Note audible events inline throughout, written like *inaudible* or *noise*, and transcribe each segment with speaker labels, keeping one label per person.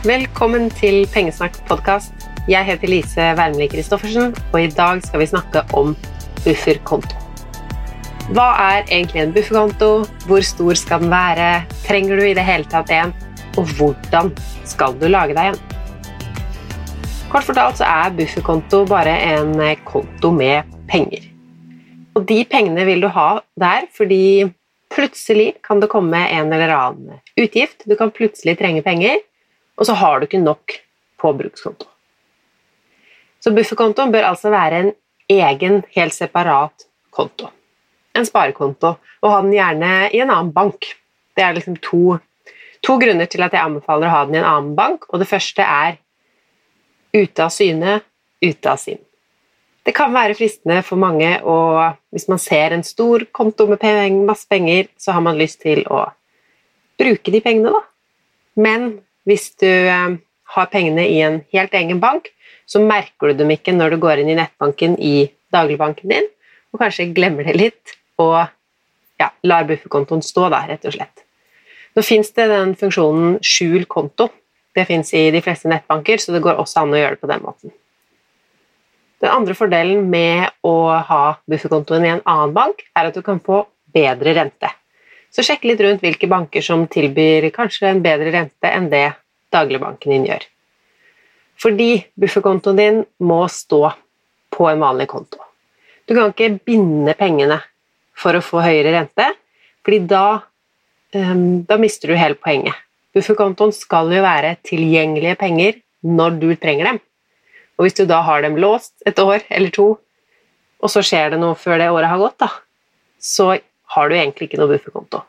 Speaker 1: Velkommen til Pengesnakk podkast. Jeg heter Lise Wermli Christoffersen, og i dag skal vi snakke om bufferkonto. Hva er egentlig en bufferkonto? Hvor stor skal den være? Trenger du i det hele tatt en? Og hvordan skal du lage deg en? Kort fortalt så er bufferkonto bare en konto med penger. Og de pengene vil du ha der fordi plutselig kan det komme en eller annen utgift. Du kan plutselig trenge penger og så har du ikke nok på brukskonto. Så bufferkontoen bør altså være en egen, helt separat konto. En sparekonto, og ha den gjerne i en annen bank. Det er liksom to, to grunner til at jeg anbefaler å ha den i en annen bank, og det første er ute av syne, ute av sinn. Det kan være fristende for mange, og hvis man ser en stor konto med masse penger, så har man lyst til å bruke de pengene, da. Men hvis du eh, har pengene i en helt egen bank, så merker du dem ikke når du går inn i nettbanken i dagligbanken din, og kanskje glemmer det litt og ja, lar bufferkontoen stå, da, rett og slett. Nå fins det den funksjonen skjul konto. Det fins i de fleste nettbanker, så det går også an å gjøre det på den måten. Den andre fordelen med å ha bufferkontoen i en annen bank, er at du kan få bedre rente. Så sjekk litt rundt hvilke banker som tilbyr kanskje en bedre rente enn det dagligbanken din gjør. Fordi bufferkontoen din må stå på en vanlig konto. Du kan ikke binde pengene for å få høyere rente, fordi da, um, da mister du hele poenget. Bufferkontoen skal jo være tilgjengelige penger når du trenger dem. Og hvis du da har dem låst et år eller to, og så skjer det noe før det året har gått, da, så har du egentlig ikke noe bufferkonto.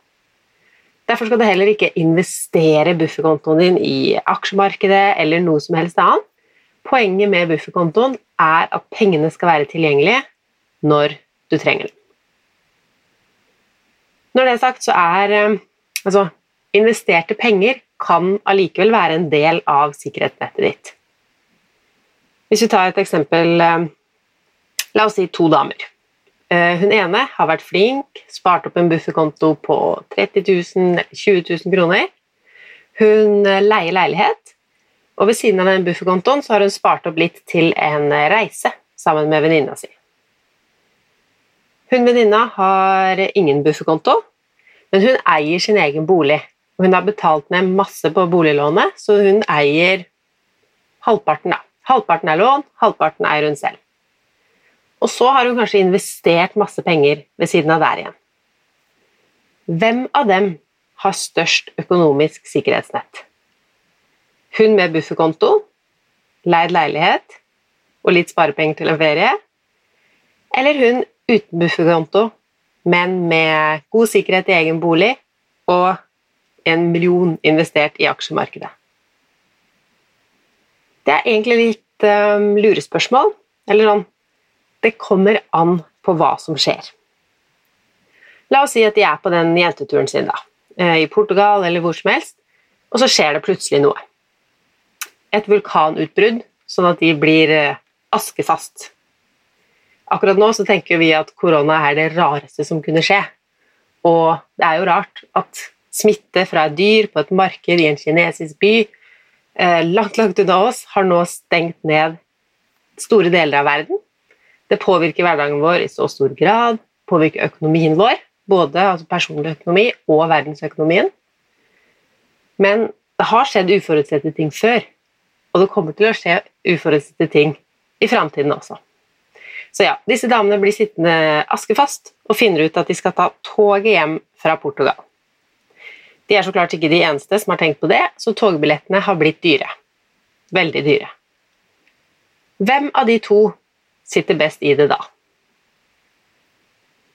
Speaker 1: Derfor skal du heller ikke investere bufferkontoen din i aksjemarkedet eller noe som helst annet. Poenget med bufferkontoen er at pengene skal være tilgjengelige når du trenger dem. Når det er sagt, så er eh, altså, investerte penger kan allikevel være en del av sikkerhetsnettet ditt. Hvis vi tar et eksempel eh, La oss si to damer. Eh, hun ene har vært flink, spart opp en bufferkonto på 30 000 20 000 kroner. Hun eh, leier leilighet, og ved siden av den bufferkontoen har hun spart opp litt til en reise sammen med venninna si. Hun venninna har ingen bufferkonto, men hun eier sin egen bolig. Hun har betalt ned masse på boliglånet, så hun eier halvparten. da. Halvparten er lån, halvparten eier hun selv. Og så har hun kanskje investert masse penger ved siden av der igjen. Hvem av dem har størst økonomisk sikkerhetsnett? Hun med bufferkonto, leid leilighet og litt sparepenger til en ferie? Eller hun uten bufferkonto, men med god sikkerhet i egen bolig og en million investert i aksjemarkedet? Det er egentlig litt um, lurespørsmål. Eller sånn det kommer an på hva som skjer. La oss si at de er på den jenteturen sin, da, eh, i Portugal eller hvor som helst, og så skjer det plutselig noe. Et vulkanutbrudd, sånn at de blir eh, askefast. Akkurat nå så tenker vi at korona er det rareste som kunne skje. Og det er jo rart at smitte fra et dyr på et marked i en kinesisk by eh, langt, langt unna oss har nå stengt ned store deler av verden det påvirker hverdagen vår i så stor grad, påvirker økonomien vår, både altså personlig økonomi og verdensøkonomien. Men det har skjedd uforutsette ting før, og det kommer til å skje uforutsette ting i framtiden også. Så ja, disse damene blir sittende askefast og finner ut at de skal ta toget hjem fra Portugal. De er så klart ikke de eneste som har tenkt på det, så togbillettene har blitt dyre. Veldig dyre. Hvem av de to sitter best i det da.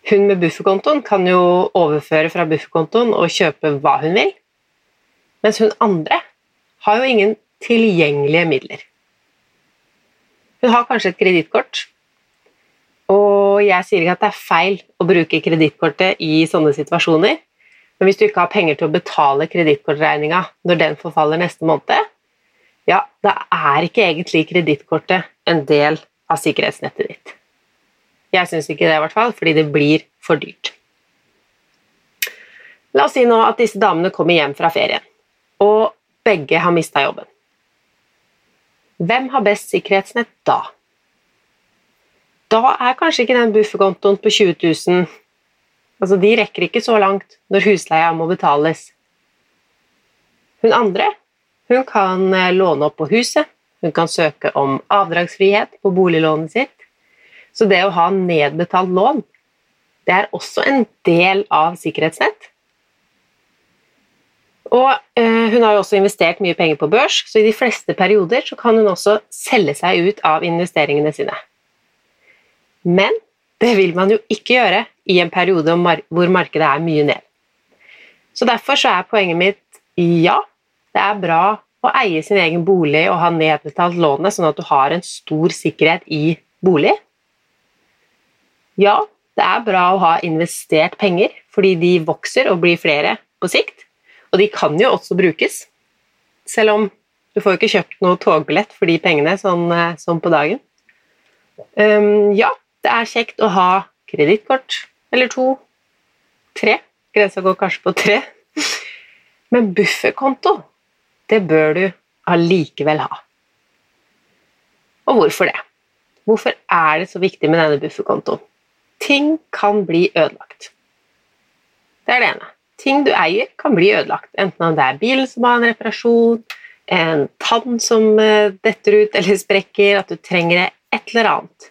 Speaker 1: Hun med bufferkontoen kan jo overføre fra bufferkontoen og kjøpe hva hun vil, mens hun andre har jo ingen tilgjengelige midler. Hun har kanskje et kredittkort, og jeg sier ikke at det er feil å bruke kredittkortet i sånne situasjoner, men hvis du ikke har penger til å betale kredittkortregninga når den forfaller neste måned, ja, da er ikke egentlig kredittkortet en del av sikkerhetsnettet ditt. Jeg syns ikke det, i hvert fall, fordi det blir for dyrt. La oss si nå at disse damene kommer hjem fra ferien, og begge har mista jobben. hvem har best sikkerhetsnett da? Da er kanskje ikke den bufferkontoen på 20 000 altså De rekker ikke så langt når husleia må betales. Hun andre hun kan eh, låne opp på huset, hun kan søke om avdragsfrihet på boliglånet sitt. Så det å ha nedbetalt lån, det er også en del av sikkerhetsnett. Og eh, Hun har jo også investert mye penger på børs, så i de fleste perioder så kan hun også selge seg ut av investeringene sine. Men det vil man jo ikke gjøre i en periode hvor markedet er mye ned. Så Derfor så er poenget mitt ja, det er bra å eie sin egen bolig og ha nedbetalt lånet, sånn at du har en stor sikkerhet i bolig. Ja, det er bra å ha investert penger, fordi de vokser og blir flere på sikt. Og de kan jo også brukes, selv om du får ikke kjøpt noe togbillett for de pengene sånn, eh, sånn på dagen. Um, ja, det er kjekt å ha kredittkort eller to, tre. Grensa går kanskje på tre. Men bufferkonto, det bør du allikevel ha. Og hvorfor det? Hvorfor er det så viktig med denne bufferkontoen? Ting kan bli ødelagt. Det er det ene. Ting du eier, kan bli ødelagt. Enten om det er bilen som har en reparasjon, en tann som eh, detter ut eller sprekker, at du trenger et eller annet.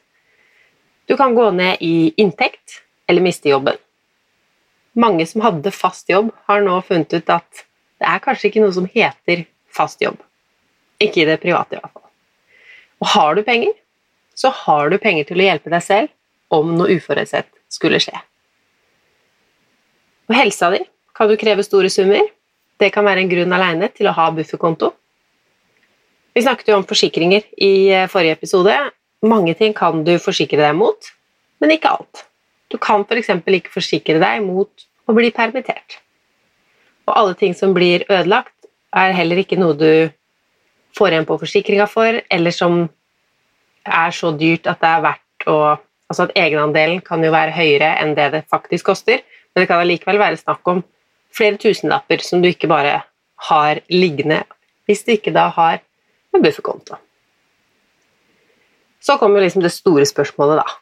Speaker 1: Du kan gå ned i inntekt eller miste jobben. Mange som hadde fast jobb, har nå funnet ut at det er kanskje ikke noe som heter fast jobb. Ikke i det private, i hvert fall. Og har du penger, så har du penger til å hjelpe deg selv om noe uforutsett skulle skje. Og helsa di kan du kreve store summer. Det kan være en grunn alene til å ha bufferkonto. Vi snakket jo om forsikringer i eh, forrige episode. Mange ting kan du forsikre deg mot, men ikke alt. Du kan f.eks. For ikke forsikre deg mot å bli permittert. Og alle ting som blir ødelagt, er heller ikke noe du får igjen på forsikringa for, eller som er så dyrt at det er verdt å Altså at egenandelen kan jo være høyere enn det det faktisk koster, men det kan allikevel være snakk om flere tusenlapper som du ikke bare har liggende hvis du ikke da har en bufferkonto. Så kommer liksom det store spørsmålet, da.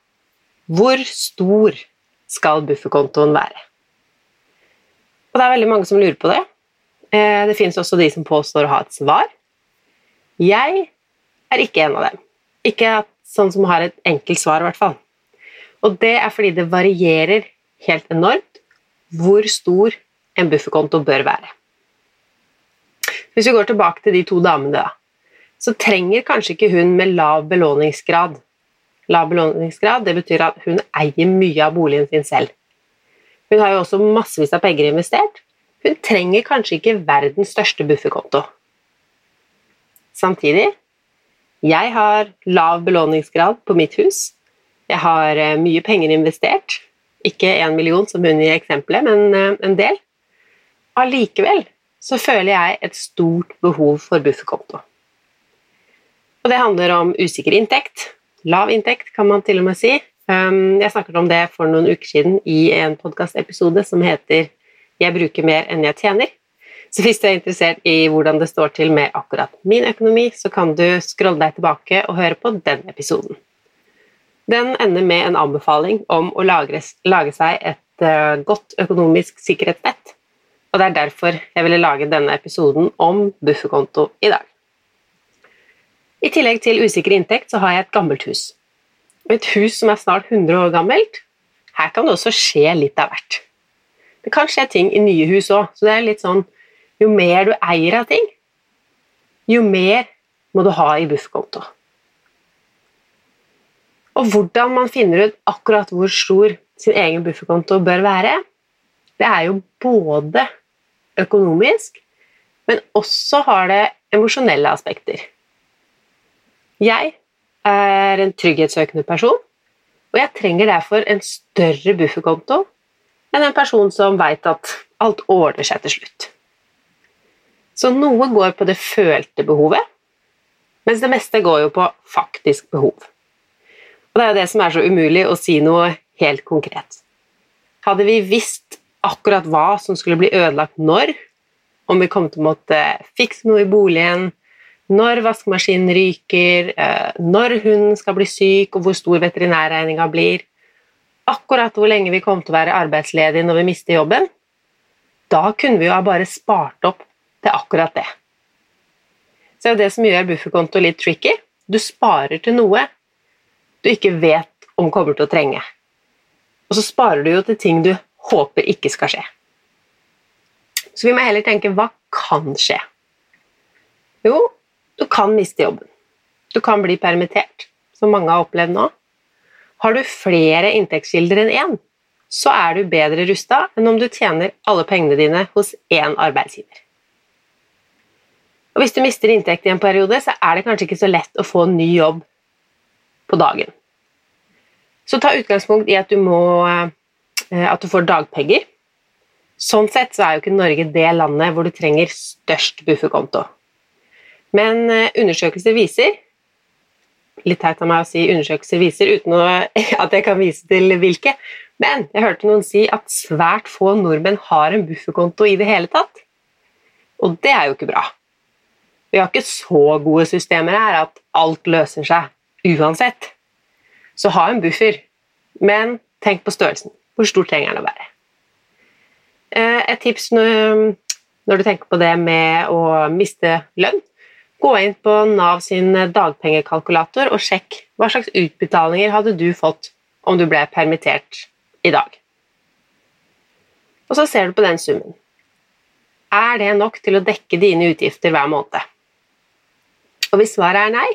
Speaker 1: Hvor stor skal bufferkontoen være? Og det er veldig mange som lurer på det. Eh, det finnes også de som påstår å ha et svar. Jeg er ikke en av dem. Ikke sånn som har et enkelt svar, i hvert fall. Og det er fordi det varierer helt enormt hvor stor en bufferkonto bør være. Hvis vi går tilbake til de to damene, da, så trenger kanskje ikke hun med lav belåningsgrad Lav belåningsgrad det betyr at hun eier mye av boligen sin selv. Hun har jo også massevis av penger investert. Hun trenger kanskje ikke verdens største bufferkonto. Samtidig jeg har lav belåningsgrad på mitt hus. Jeg har eh, mye penger investert. Ikke én million som hun i eksempelet, men eh, en del. Allikevel så føler jeg et stort behov for bufferkonto. Og det handler om usikker inntekt. Lav inntekt, kan man til og med si. Um, jeg snakket om det for noen uker siden i en podkastepisode som heter 'Jeg bruker mer enn jeg tjener'. Så hvis du er interessert i hvordan det står til med akkurat min økonomi, så kan du scrolle deg tilbake og høre på den episoden. Den ender med en anbefaling om å lage, lage seg et uh, godt økonomisk sikkerhetsnett og det er derfor jeg ville lage denne episoden om bufferkonto i dag. I tillegg til usikker inntekt så har jeg et gammelt hus. Et hus som er snart 100 år gammelt. Her kan det også skje litt av hvert. Det kan skje ting i nye hus òg, så det er litt sånn Jo mer du eier av ting, jo mer må du ha i bufferkonto. Og hvordan man finner ut akkurat hvor stor sin egen bufferkonto bør være, det er jo både økonomisk, men også har det emosjonelle aspekter. Jeg er en trygghetssøkende person, og jeg trenger derfor en større bufferkonto enn en person som veit at alt ordner seg til slutt. Så noe går på det følte behovet, mens det meste går jo på faktisk behov. Og det er jo det som er så umulig å si noe helt konkret. Hadde vi visst akkurat hva som skulle bli ødelagt når, om vi kom til å måtte fikse noe i boligen, når vaskemaskinen ryker, eh, når hunden skal bli syk, og hvor stor veterinærregninga blir, akkurat hvor lenge vi kommer til å være arbeidsledige når vi mister jobben, da kunne vi jo ha bare spart opp til akkurat det. Så det er det som gjør bufferkonto litt tricky. Du sparer til noe du ikke vet om kommer til å trenge. Og så sparer du jo til ting du håper ikke skal skje. Så vi må heller tenke hva kan skje? Jo, du kan miste jobben. Du kan bli permittert, som mange har opplevd nå. Har du flere inntektskilder enn én, så er du bedre rusta enn om du tjener alle pengene dine hos én arbeidsgiver. Og Hvis du mister inntekt i en periode, så er det kanskje ikke så lett å få en ny jobb på dagen. Så ta utgangspunkt i at du, må, eh, at du får dagpenger. Sånn sett så er jo ikke Norge det landet hvor du trenger størst bufferkonto. Men eh, undersøkelser viser Litt teit av meg å si undersøkelser viser uten *laughs* at jeg kan vise til hvilke, men jeg hørte noen si at svært få nordmenn har en bufferkonto i det hele tatt. Og det er jo ikke bra. Vi har ikke så gode systemer her at alt løser seg uansett. Så ha en buffer, men tenk på størrelsen. Hvor stor trenger den å være? Eh, et tips når du tenker på det med å miste lønn, gå inn på Nav sin dagpengekalkulator og sjekk hva slags utbetalinger hadde du fått om du ble permittert i dag. Og så ser du på den summen. Er det nok til å dekke dine utgifter hver måned? Og hvis svaret er nei,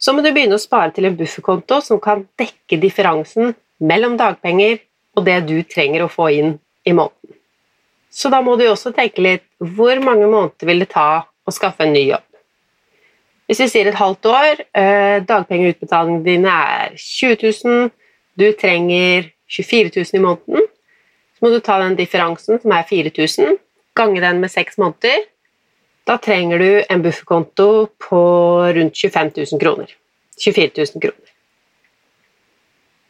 Speaker 1: så må du begynne å spare til en bufferkonto som kan dekke differansen mellom dagpenger og det du trenger å få inn i måneden. Så da må du også tenke litt hvor mange måneder vil det ta å skaffe en ny jobb? Hvis vi sier et halvt år, eh, dagpengeutbetalingene dine er 20 000, du trenger 24 000 i måneden, så må du ta den differansen, som er 4000, gange den med seks måneder, da trenger du en bufferkonto på rundt 25 000 kroner. 24 000 kroner.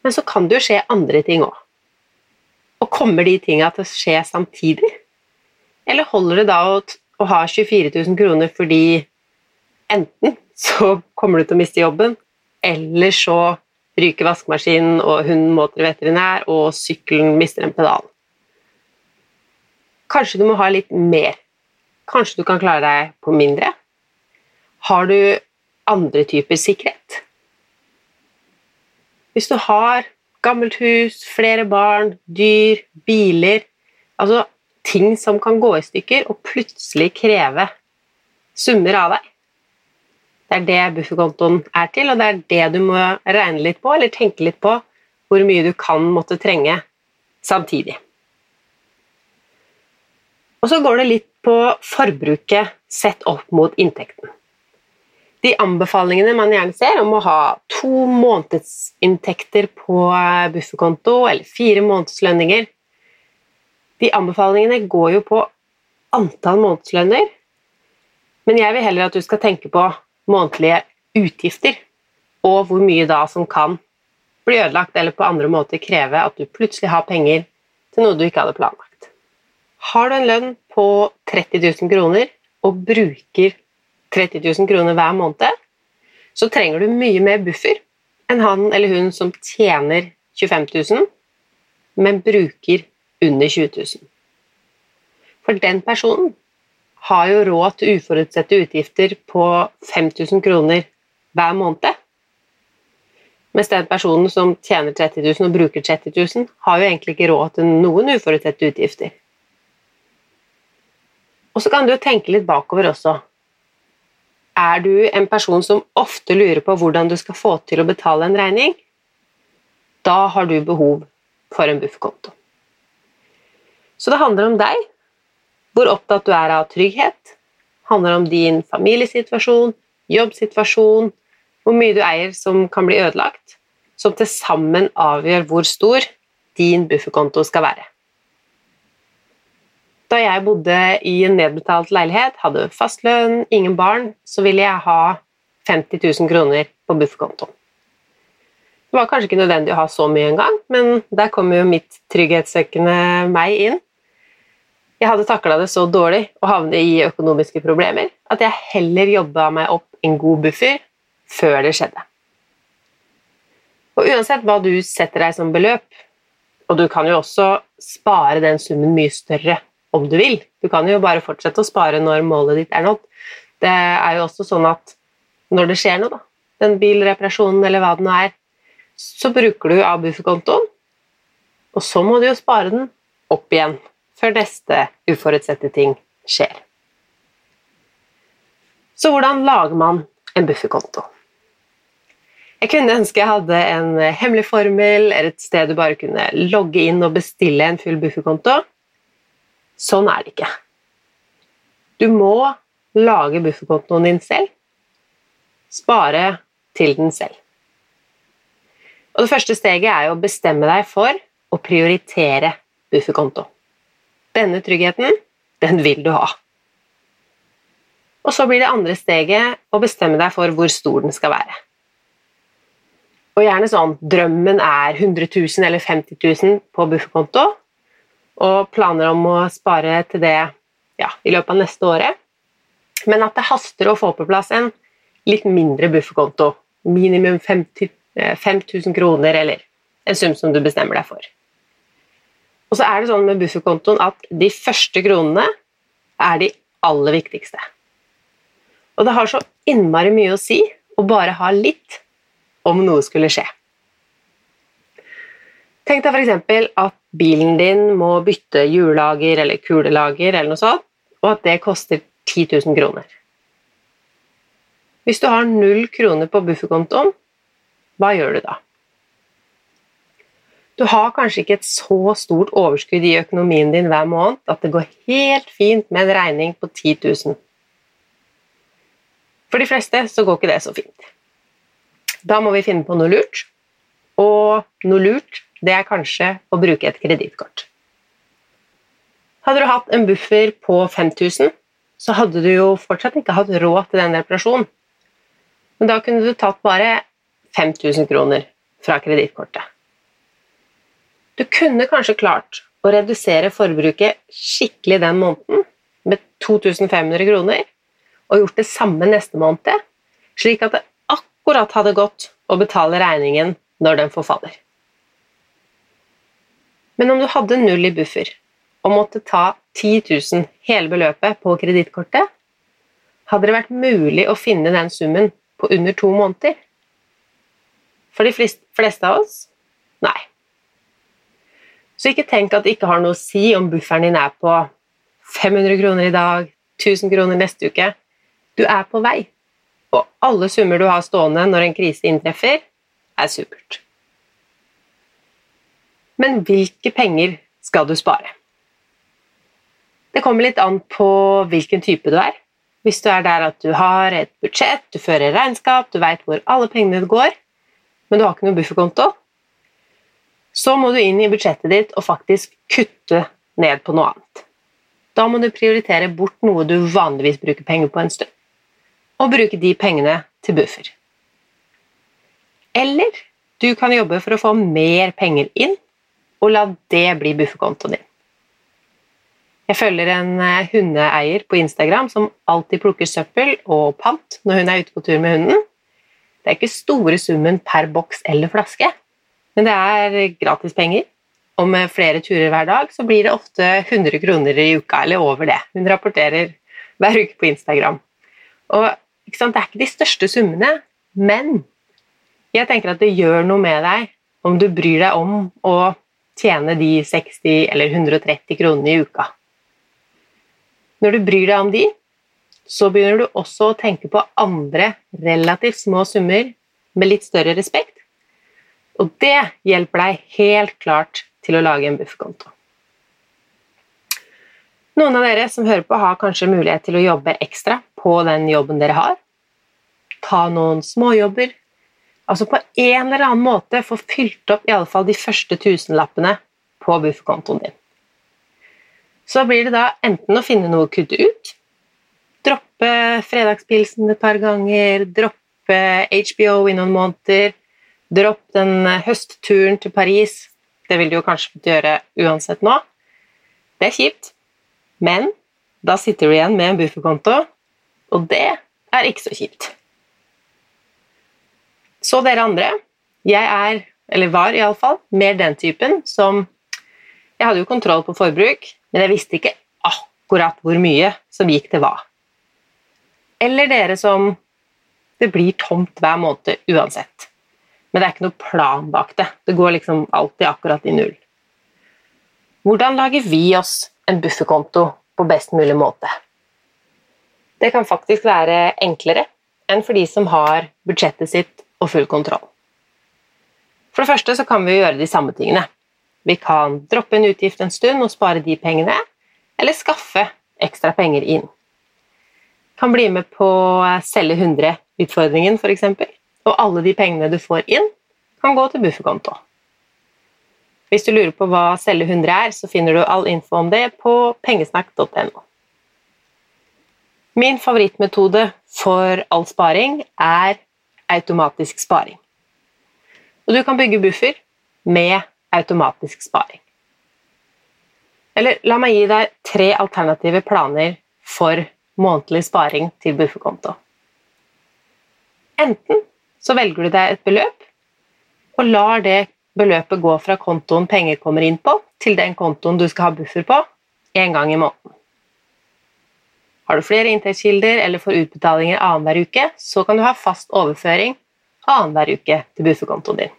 Speaker 1: Men så kan det jo skje andre ting òg. Og kommer de tinga til å skje samtidig? Eller holder det da å, å ha 24 000 kroner fordi enten så kommer du til å miste jobben, eller så ryker vaskemaskinen, og hunden må til veterinær, og sykkelen mister en pedal. Kanskje du må ha litt mer Kanskje du kan klare deg på mindre? Har du andre typer sikkerhet? Hvis du har gammelt hus, flere barn, dyr, biler Altså ting som kan gå i stykker og plutselig kreve summer av deg. Det er det bufferkontoen er til, og det er det du må regne litt på, eller tenke litt på hvor mye du kan måtte trenge samtidig. Og så går det litt på forbruket sett opp mot inntekten. De anbefalingene man gjerne ser om å ha to månedsinntekter på bufferkonto eller fire månedslønninger De anbefalingene går jo på antall månedslønner, men jeg vil heller at du skal tenke på månedlige utgifter, og hvor mye da som kan bli ødelagt eller på andre måter kreve at du plutselig har penger til noe du ikke hadde planlagt. Har du en lønn på 30 000 kroner og bruker 30 000 kroner hver måned, så trenger du mye mer buffer enn han eller hun som tjener 25 000, men bruker under 20 000. For den personen har jo råd til uforutsette utgifter på 5000 kroner hver måned. Mens den personen som tjener 30 000 og bruker 30 000, har jo egentlig ikke råd til noen uforutsette utgifter. Og så kan du tenke litt bakover også. Er du en person som ofte lurer på hvordan du skal få til å betale en regning? Da har du behov for en bufferkonto. Så det handler om deg, hvor opptatt du er av trygghet. Handler om din familiesituasjon, jobbsituasjon, hvor mye du eier som kan bli ødelagt, som til sammen avgjør hvor stor din bufferkonto skal være. Da jeg bodde i en nedbetalt leilighet, hadde fastlønn, ingen barn, så ville jeg ha 50 000 kroner på bufferkontoen. Det var kanskje ikke nødvendig å ha så mye engang, men der kom jo mitt trygghetssøkende meg inn. Jeg hadde takla det så dårlig å havne i økonomiske problemer at jeg heller jobba meg opp en god buffer før det skjedde. Og uansett hva du setter deg som beløp, og du kan jo også spare den summen mye større om du vil. Du kan jo bare fortsette å spare når målet ditt er nådd. Det er jo også sånn at når det skjer noe, da, den bilreparasjonen eller hva det nå er, så bruker du av bufferkontoen, og så må du jo spare den opp igjen før neste uforutsette ting skjer. Så hvordan lager man en bufferkonto? Jeg kunne ønske jeg hadde en hemmelig formel eller et sted du bare kunne logge inn og bestille en full bufferkonto. Sånn er det ikke. Du må lage bufferkontoen din selv. Spare til den selv. Og Det første steget er å bestemme deg for å prioritere bufferkonto. Denne tryggheten, den vil du ha. Og så blir det andre steget å bestemme deg for hvor stor den skal være. Og gjerne sånn drømmen er 100 000 eller 50 000 på bufferkonto, og planer om å spare til det ja, i løpet av neste året. Men at det haster å få på plass en litt mindre bufferkonto. Minimum 50, 5000 kroner, eller en sum som du bestemmer deg for. Og så er det sånn med bufferkontoen at de første kronene er de aller viktigste. Og det har så innmari mye å si å bare ha litt om noe skulle skje. Tenk deg f.eks. at bilen din må bytte hjullager eller kulelager, eller noe sånt, og at det koster 10 000 kroner. Hvis du har null kroner på bufferkontoen, hva gjør du da? Du har kanskje ikke et så stort overskudd i økonomien din hver måned at det går helt fint med en regning på 10 000. For de fleste så går ikke det så fint. Da må vi finne på noe lurt. Og noe lurt, det er kanskje å bruke et kredittkort. Hadde du hatt en buffer på 5000, så hadde du jo fortsatt ikke hatt råd til den reparasjonen. Men da kunne du tatt bare 5000 kroner fra kredittkortet. Du kunne kanskje klart å redusere forbruket skikkelig den måneden med 2500 kroner, og gjort det samme neste måned, slik at det akkurat hadde gått å betale regningen når den forfaller. Men om du hadde null i buffer og måtte ta 10 000 hele beløpet på kredittkortet, hadde det vært mulig å finne den summen på under to måneder? For de fleste av oss nei. Så ikke tenk at det ikke har noe å si om bufferen din er på 500 kroner i dag, 1000 kroner neste uke. Du er på vei og alle summer du har stående når en krise inntreffer, er supert. Men hvilke penger skal du spare? Det kommer litt an på hvilken type du er. Hvis du er der at du har et budsjett, du fører regnskap, du veit hvor alle pengene går, men du har ikke noen bufferkonto, så må du inn i budsjettet ditt og faktisk kutte ned på noe annet. Da må du prioritere bort noe du vanligvis bruker penger på en stund og bruke de pengene til buffer. Eller du kan jobbe for å få mer penger inn, og la det bli bufferkontoen din. Jeg følger en eh, hundeeier på Instagram som alltid plukker søppel og pant når hun er ute på tur med hunden. Det er ikke store summen per boks eller flaske, men det er gratis penger, Og med flere turer hver dag så blir det ofte 100 kroner i uka eller over det. Hun rapporterer hver uke på Instagram. Og det er ikke de største summene, men jeg tenker at det gjør noe med deg om du bryr deg om å tjene de 60 eller 130 kronene i uka. Når du bryr deg om de, så begynner du også å tenke på andre relativt små summer med litt større respekt. Og det hjelper deg helt klart til å lage en bufferkonto. Noen av dere som hører på, har kanskje mulighet til å jobbe ekstra på den jobben dere har. Ta noen småjobber. Altså på en eller annen måte få fylt opp i alle fall de første tusenlappene på bufferkontoen din. Så blir det da enten å finne noe å kutte ut, droppe fredagspilsen et par ganger, droppe HBO i noen måneder, dropp den høstturen til Paris. Det vil du jo kanskje måtte gjøre uansett nå. Det er kjipt, men da sitter du igjen med en bufferkonto og det er ikke så kjipt. Så dere andre. Jeg er, eller var iallfall, mer den typen som Jeg hadde jo kontroll på forbruk, men jeg visste ikke akkurat hvor mye som gikk til hva. Eller dere som Det blir tomt hver måned uansett. Men det er ikke noe plan bak det. Det går liksom alltid akkurat i null. Hvordan lager vi oss en bufferkonto på best mulig måte? Det kan faktisk være enklere enn for de som har budsjettet sitt og full kontroll. For det første så kan vi gjøre de samme tingene. Vi kan droppe en utgift en stund og spare de pengene, eller skaffe ekstra penger inn. Kan bli med på selge 100-utfordringen f.eks., og alle de pengene du får inn, kan gå til bufferkonto. Hvis du lurer på hva selge 100 er, så finner du all info om det på pengesnakk.no. Min favorittmetode for all sparing er automatisk sparing. Og du kan bygge buffer med automatisk sparing. Eller la meg gi deg tre alternative planer for månedlig sparing til bufferkonto. Enten så velger du deg et beløp og lar det beløpet gå fra kontoen penger kommer inn på, til den kontoen du skal ha buffer på, én gang i måneden. Har du flere inntektskilder eller får utbetalinger annenhver uke, så kan du ha fast overføring annenhver uke til bufferkontoen din.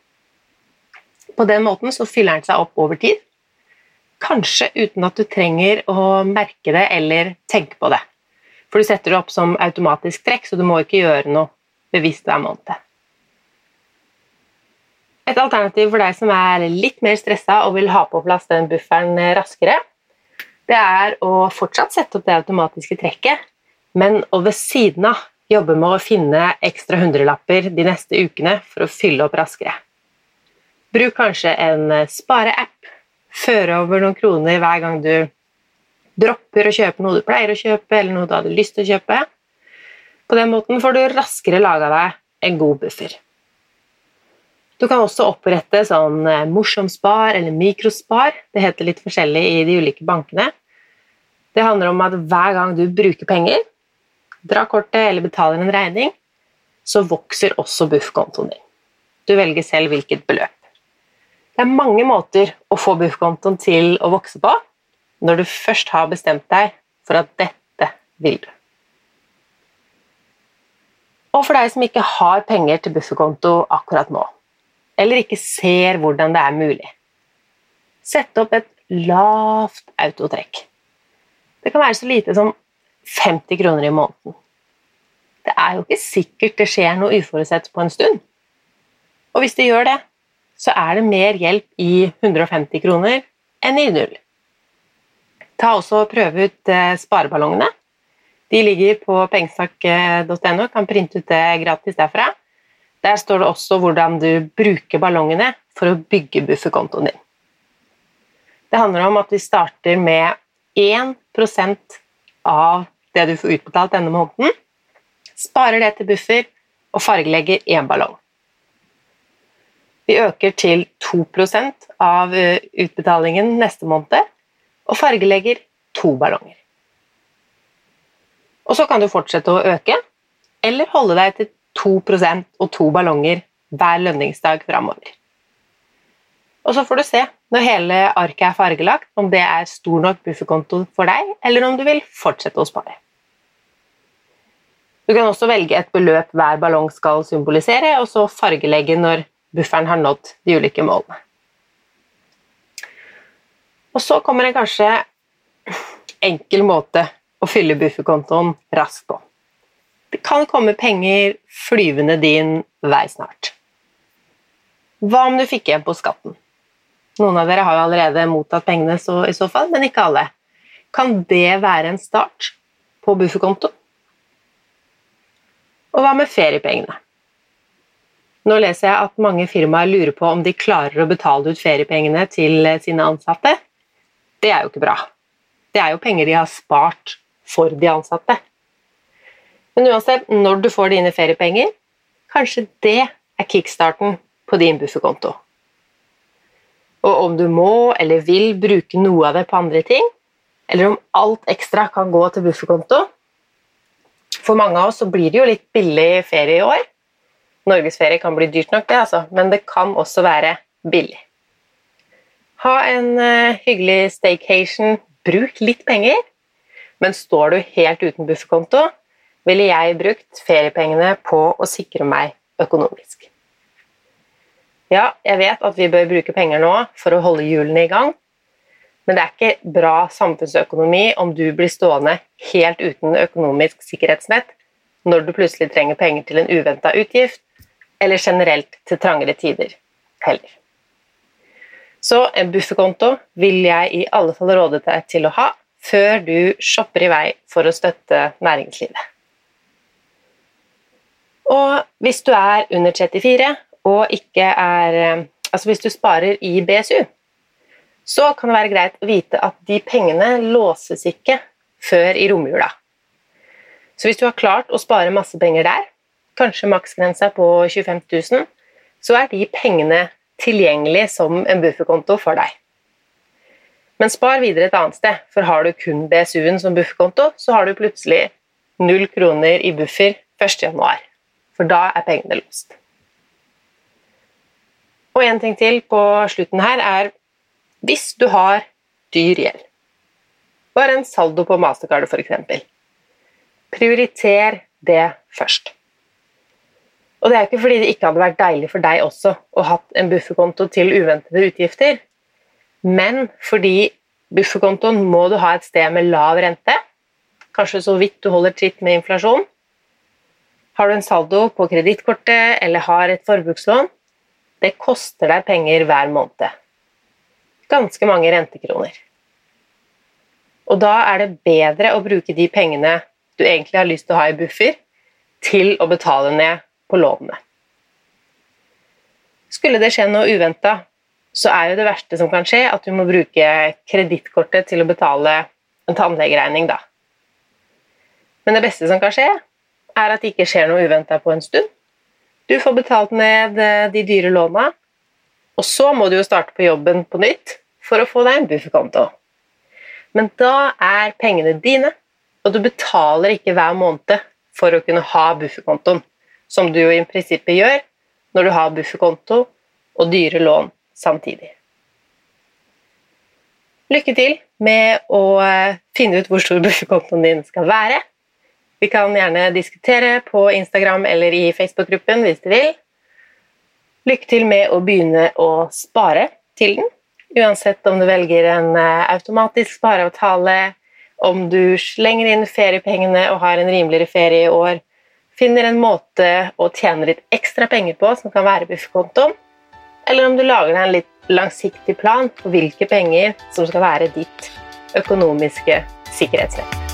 Speaker 1: På den måten så fyller den seg opp over tid, kanskje uten at du trenger å merke det eller tenke på det. For du setter det opp som automatisk trekk, så du må ikke gjøre noe bevisst hver måned. Et alternativ for deg som er litt mer stressa og vil ha på plass den bufferen raskere, det er å fortsatt sette opp det automatiske trekket, men å ved siden av jobbe med å finne ekstra hundrelapper de neste ukene for å fylle opp raskere. Bruk kanskje en spareapp. Føre over noen kroner hver gang du dropper å kjøpe noe du pleier å kjøpe, eller noe du hadde lyst til å kjøpe. På den måten får du raskere laga deg en god buffer. Du kan også opprette sånn eh, morsomspar eller mikrospar. Det heter litt forskjellig i de ulike bankene. Det handler om at hver gang du bruker penger, drar kortet eller betaler en regning, så vokser også buffkontoen din. Du velger selv hvilket beløp. Det er mange måter å få buffkontoen til å vokse på når du først har bestemt deg for at dette vil du. Og for deg som ikke har penger til bufferkonto akkurat nå, eller ikke ser hvordan det er mulig, sett opp et lavt autotrekk. Det kan være så lite som 50 kroner i måneden. Det er jo ikke sikkert det skjer noe uforutsett på en stund. Og hvis det gjør det, så er det mer hjelp i 150 kroner enn i null. Ta også og Prøv ut eh, spareballongene. De ligger på pengesak.no, Kan printe ut det gratis derfra. Der står det også hvordan du bruker ballongene for å bygge bufferkontoen din. Det handler om at vi starter med 1% av det du får utbetalt denne måneden. Sparer det til buffer og fargelegger én ballong. Vi øker til 2 av eh, utbetalingen neste måned og fargelegger to ballonger. Og så kan du fortsette å øke, eller holde deg til 2% og to ballonger hver lønningsdag framover. Og så får du se, når hele arket er fargelagt, om det er stor nok bufferkonto for deg, eller om du vil fortsette å spare. Du kan også velge et beløp hver ballong skal symbolisere, og så fargelegge når bufferen har nådd de ulike målene. Og så kommer en kanskje enkel måte å fylle bufferkontoen raskt på. Det kan komme penger flyvende din vei snart. Hva om du fikk igjen på skatten? Noen av dere har jo allerede mottatt pengene så, i så fall, men ikke alle. Kan det være en start på bufferkonto? Og hva med feriepengene? Nå leser jeg at mange firmaer lurer på om de klarer å betale ut feriepengene til sine ansatte. Det er jo ikke bra. Det er jo penger de har spart for de ansatte. Men uansett, når du får dine feriepenger, kanskje det er kickstarten på din bufferkonto. Og om du må eller vil bruke noe av det på andre ting, eller om alt ekstra kan gå til bufferkonto For mange av oss så blir det jo litt billig ferie i år, Norgesferie kan bli dyrt nok, det, altså, men det kan også være billig. Ha en uh, hyggelig staycation, bruk litt penger, men står du helt uten bufferkonto, ville jeg brukt feriepengene på å sikre meg økonomisk. Ja, jeg vet at vi bør bruke penger nå for å holde hjulene i gang, men det er ikke bra samfunnsøkonomi om du blir stående helt uten økonomisk sikkerhetsnett når du plutselig trenger penger til en uventa utgift, eller generelt til trangere tider heller. Så en bufferkonto vil jeg i alle fall råde deg til å ha før du shopper i vei for å støtte næringslivet. Og hvis du er under 34 og ikke er eh, Altså hvis du sparer i BSU, så kan det være greit å vite at de pengene låses ikke før i romjula. Så hvis du har klart å spare masse penger der, kanskje maksgrensa på 25 000, så er de pengene tilgjengelig som en bufferkonto for deg. Men spar videre et annet sted, for har du kun BSU-en som bufferkonto, så har du plutselig null kroner i buffer 1.1., for da er pengene låst. Og en ting til på slutten her er hvis du har dyr gjeld, bare en saldo på mastercardet f.eks., prioriter det først. Og det er ikke fordi det ikke hadde vært deilig for deg også å ha en bufferkonto til uventede utgifter, men fordi bufferkontoen må du ha et sted med lav rente, kanskje så vidt du holder tritt med inflasjon. Har du en saldo på kredittkortet eller har et forbrukslån, det koster deg penger hver måned. Ganske mange rentekroner. Og da er det bedre å bruke de pengene du egentlig har lyst til å ha i buffer, til å betale ned på lånene. Skulle det skje noe uventa, så er jo det verste som kan skje, at du må bruke kredittkortet til å betale en tannlegeregning, da. Men det beste som kan skje, er at det ikke skjer noe uventa på en stund. Du får betalt ned eh, de dyre låna, og så må du jo starte på jobben på nytt for å få deg en bufferkonto. Men da er pengene dine, og du betaler ikke hver måned for å kunne ha bufferkontoen som du jo i prinsippet gjør når du har bufferkonto og dyre lån samtidig. Lykke til med å eh, finne ut hvor stor bufferkontoen din skal være. Vi kan gjerne diskutere på Instagram eller i Facebook-gruppen hvis du vil. Lykke til med å begynne å spare til den, uansett om du velger en eh, automatisk spareavtale, om du slenger inn feriepengene og har en rimeligere ferie i år, finner en måte å tjene litt ekstra penger på, som kan være bufferkontoen, eller om du lager deg en litt langsiktig plan på hvilke penger som skal være ditt økonomiske sikkerhetsnett.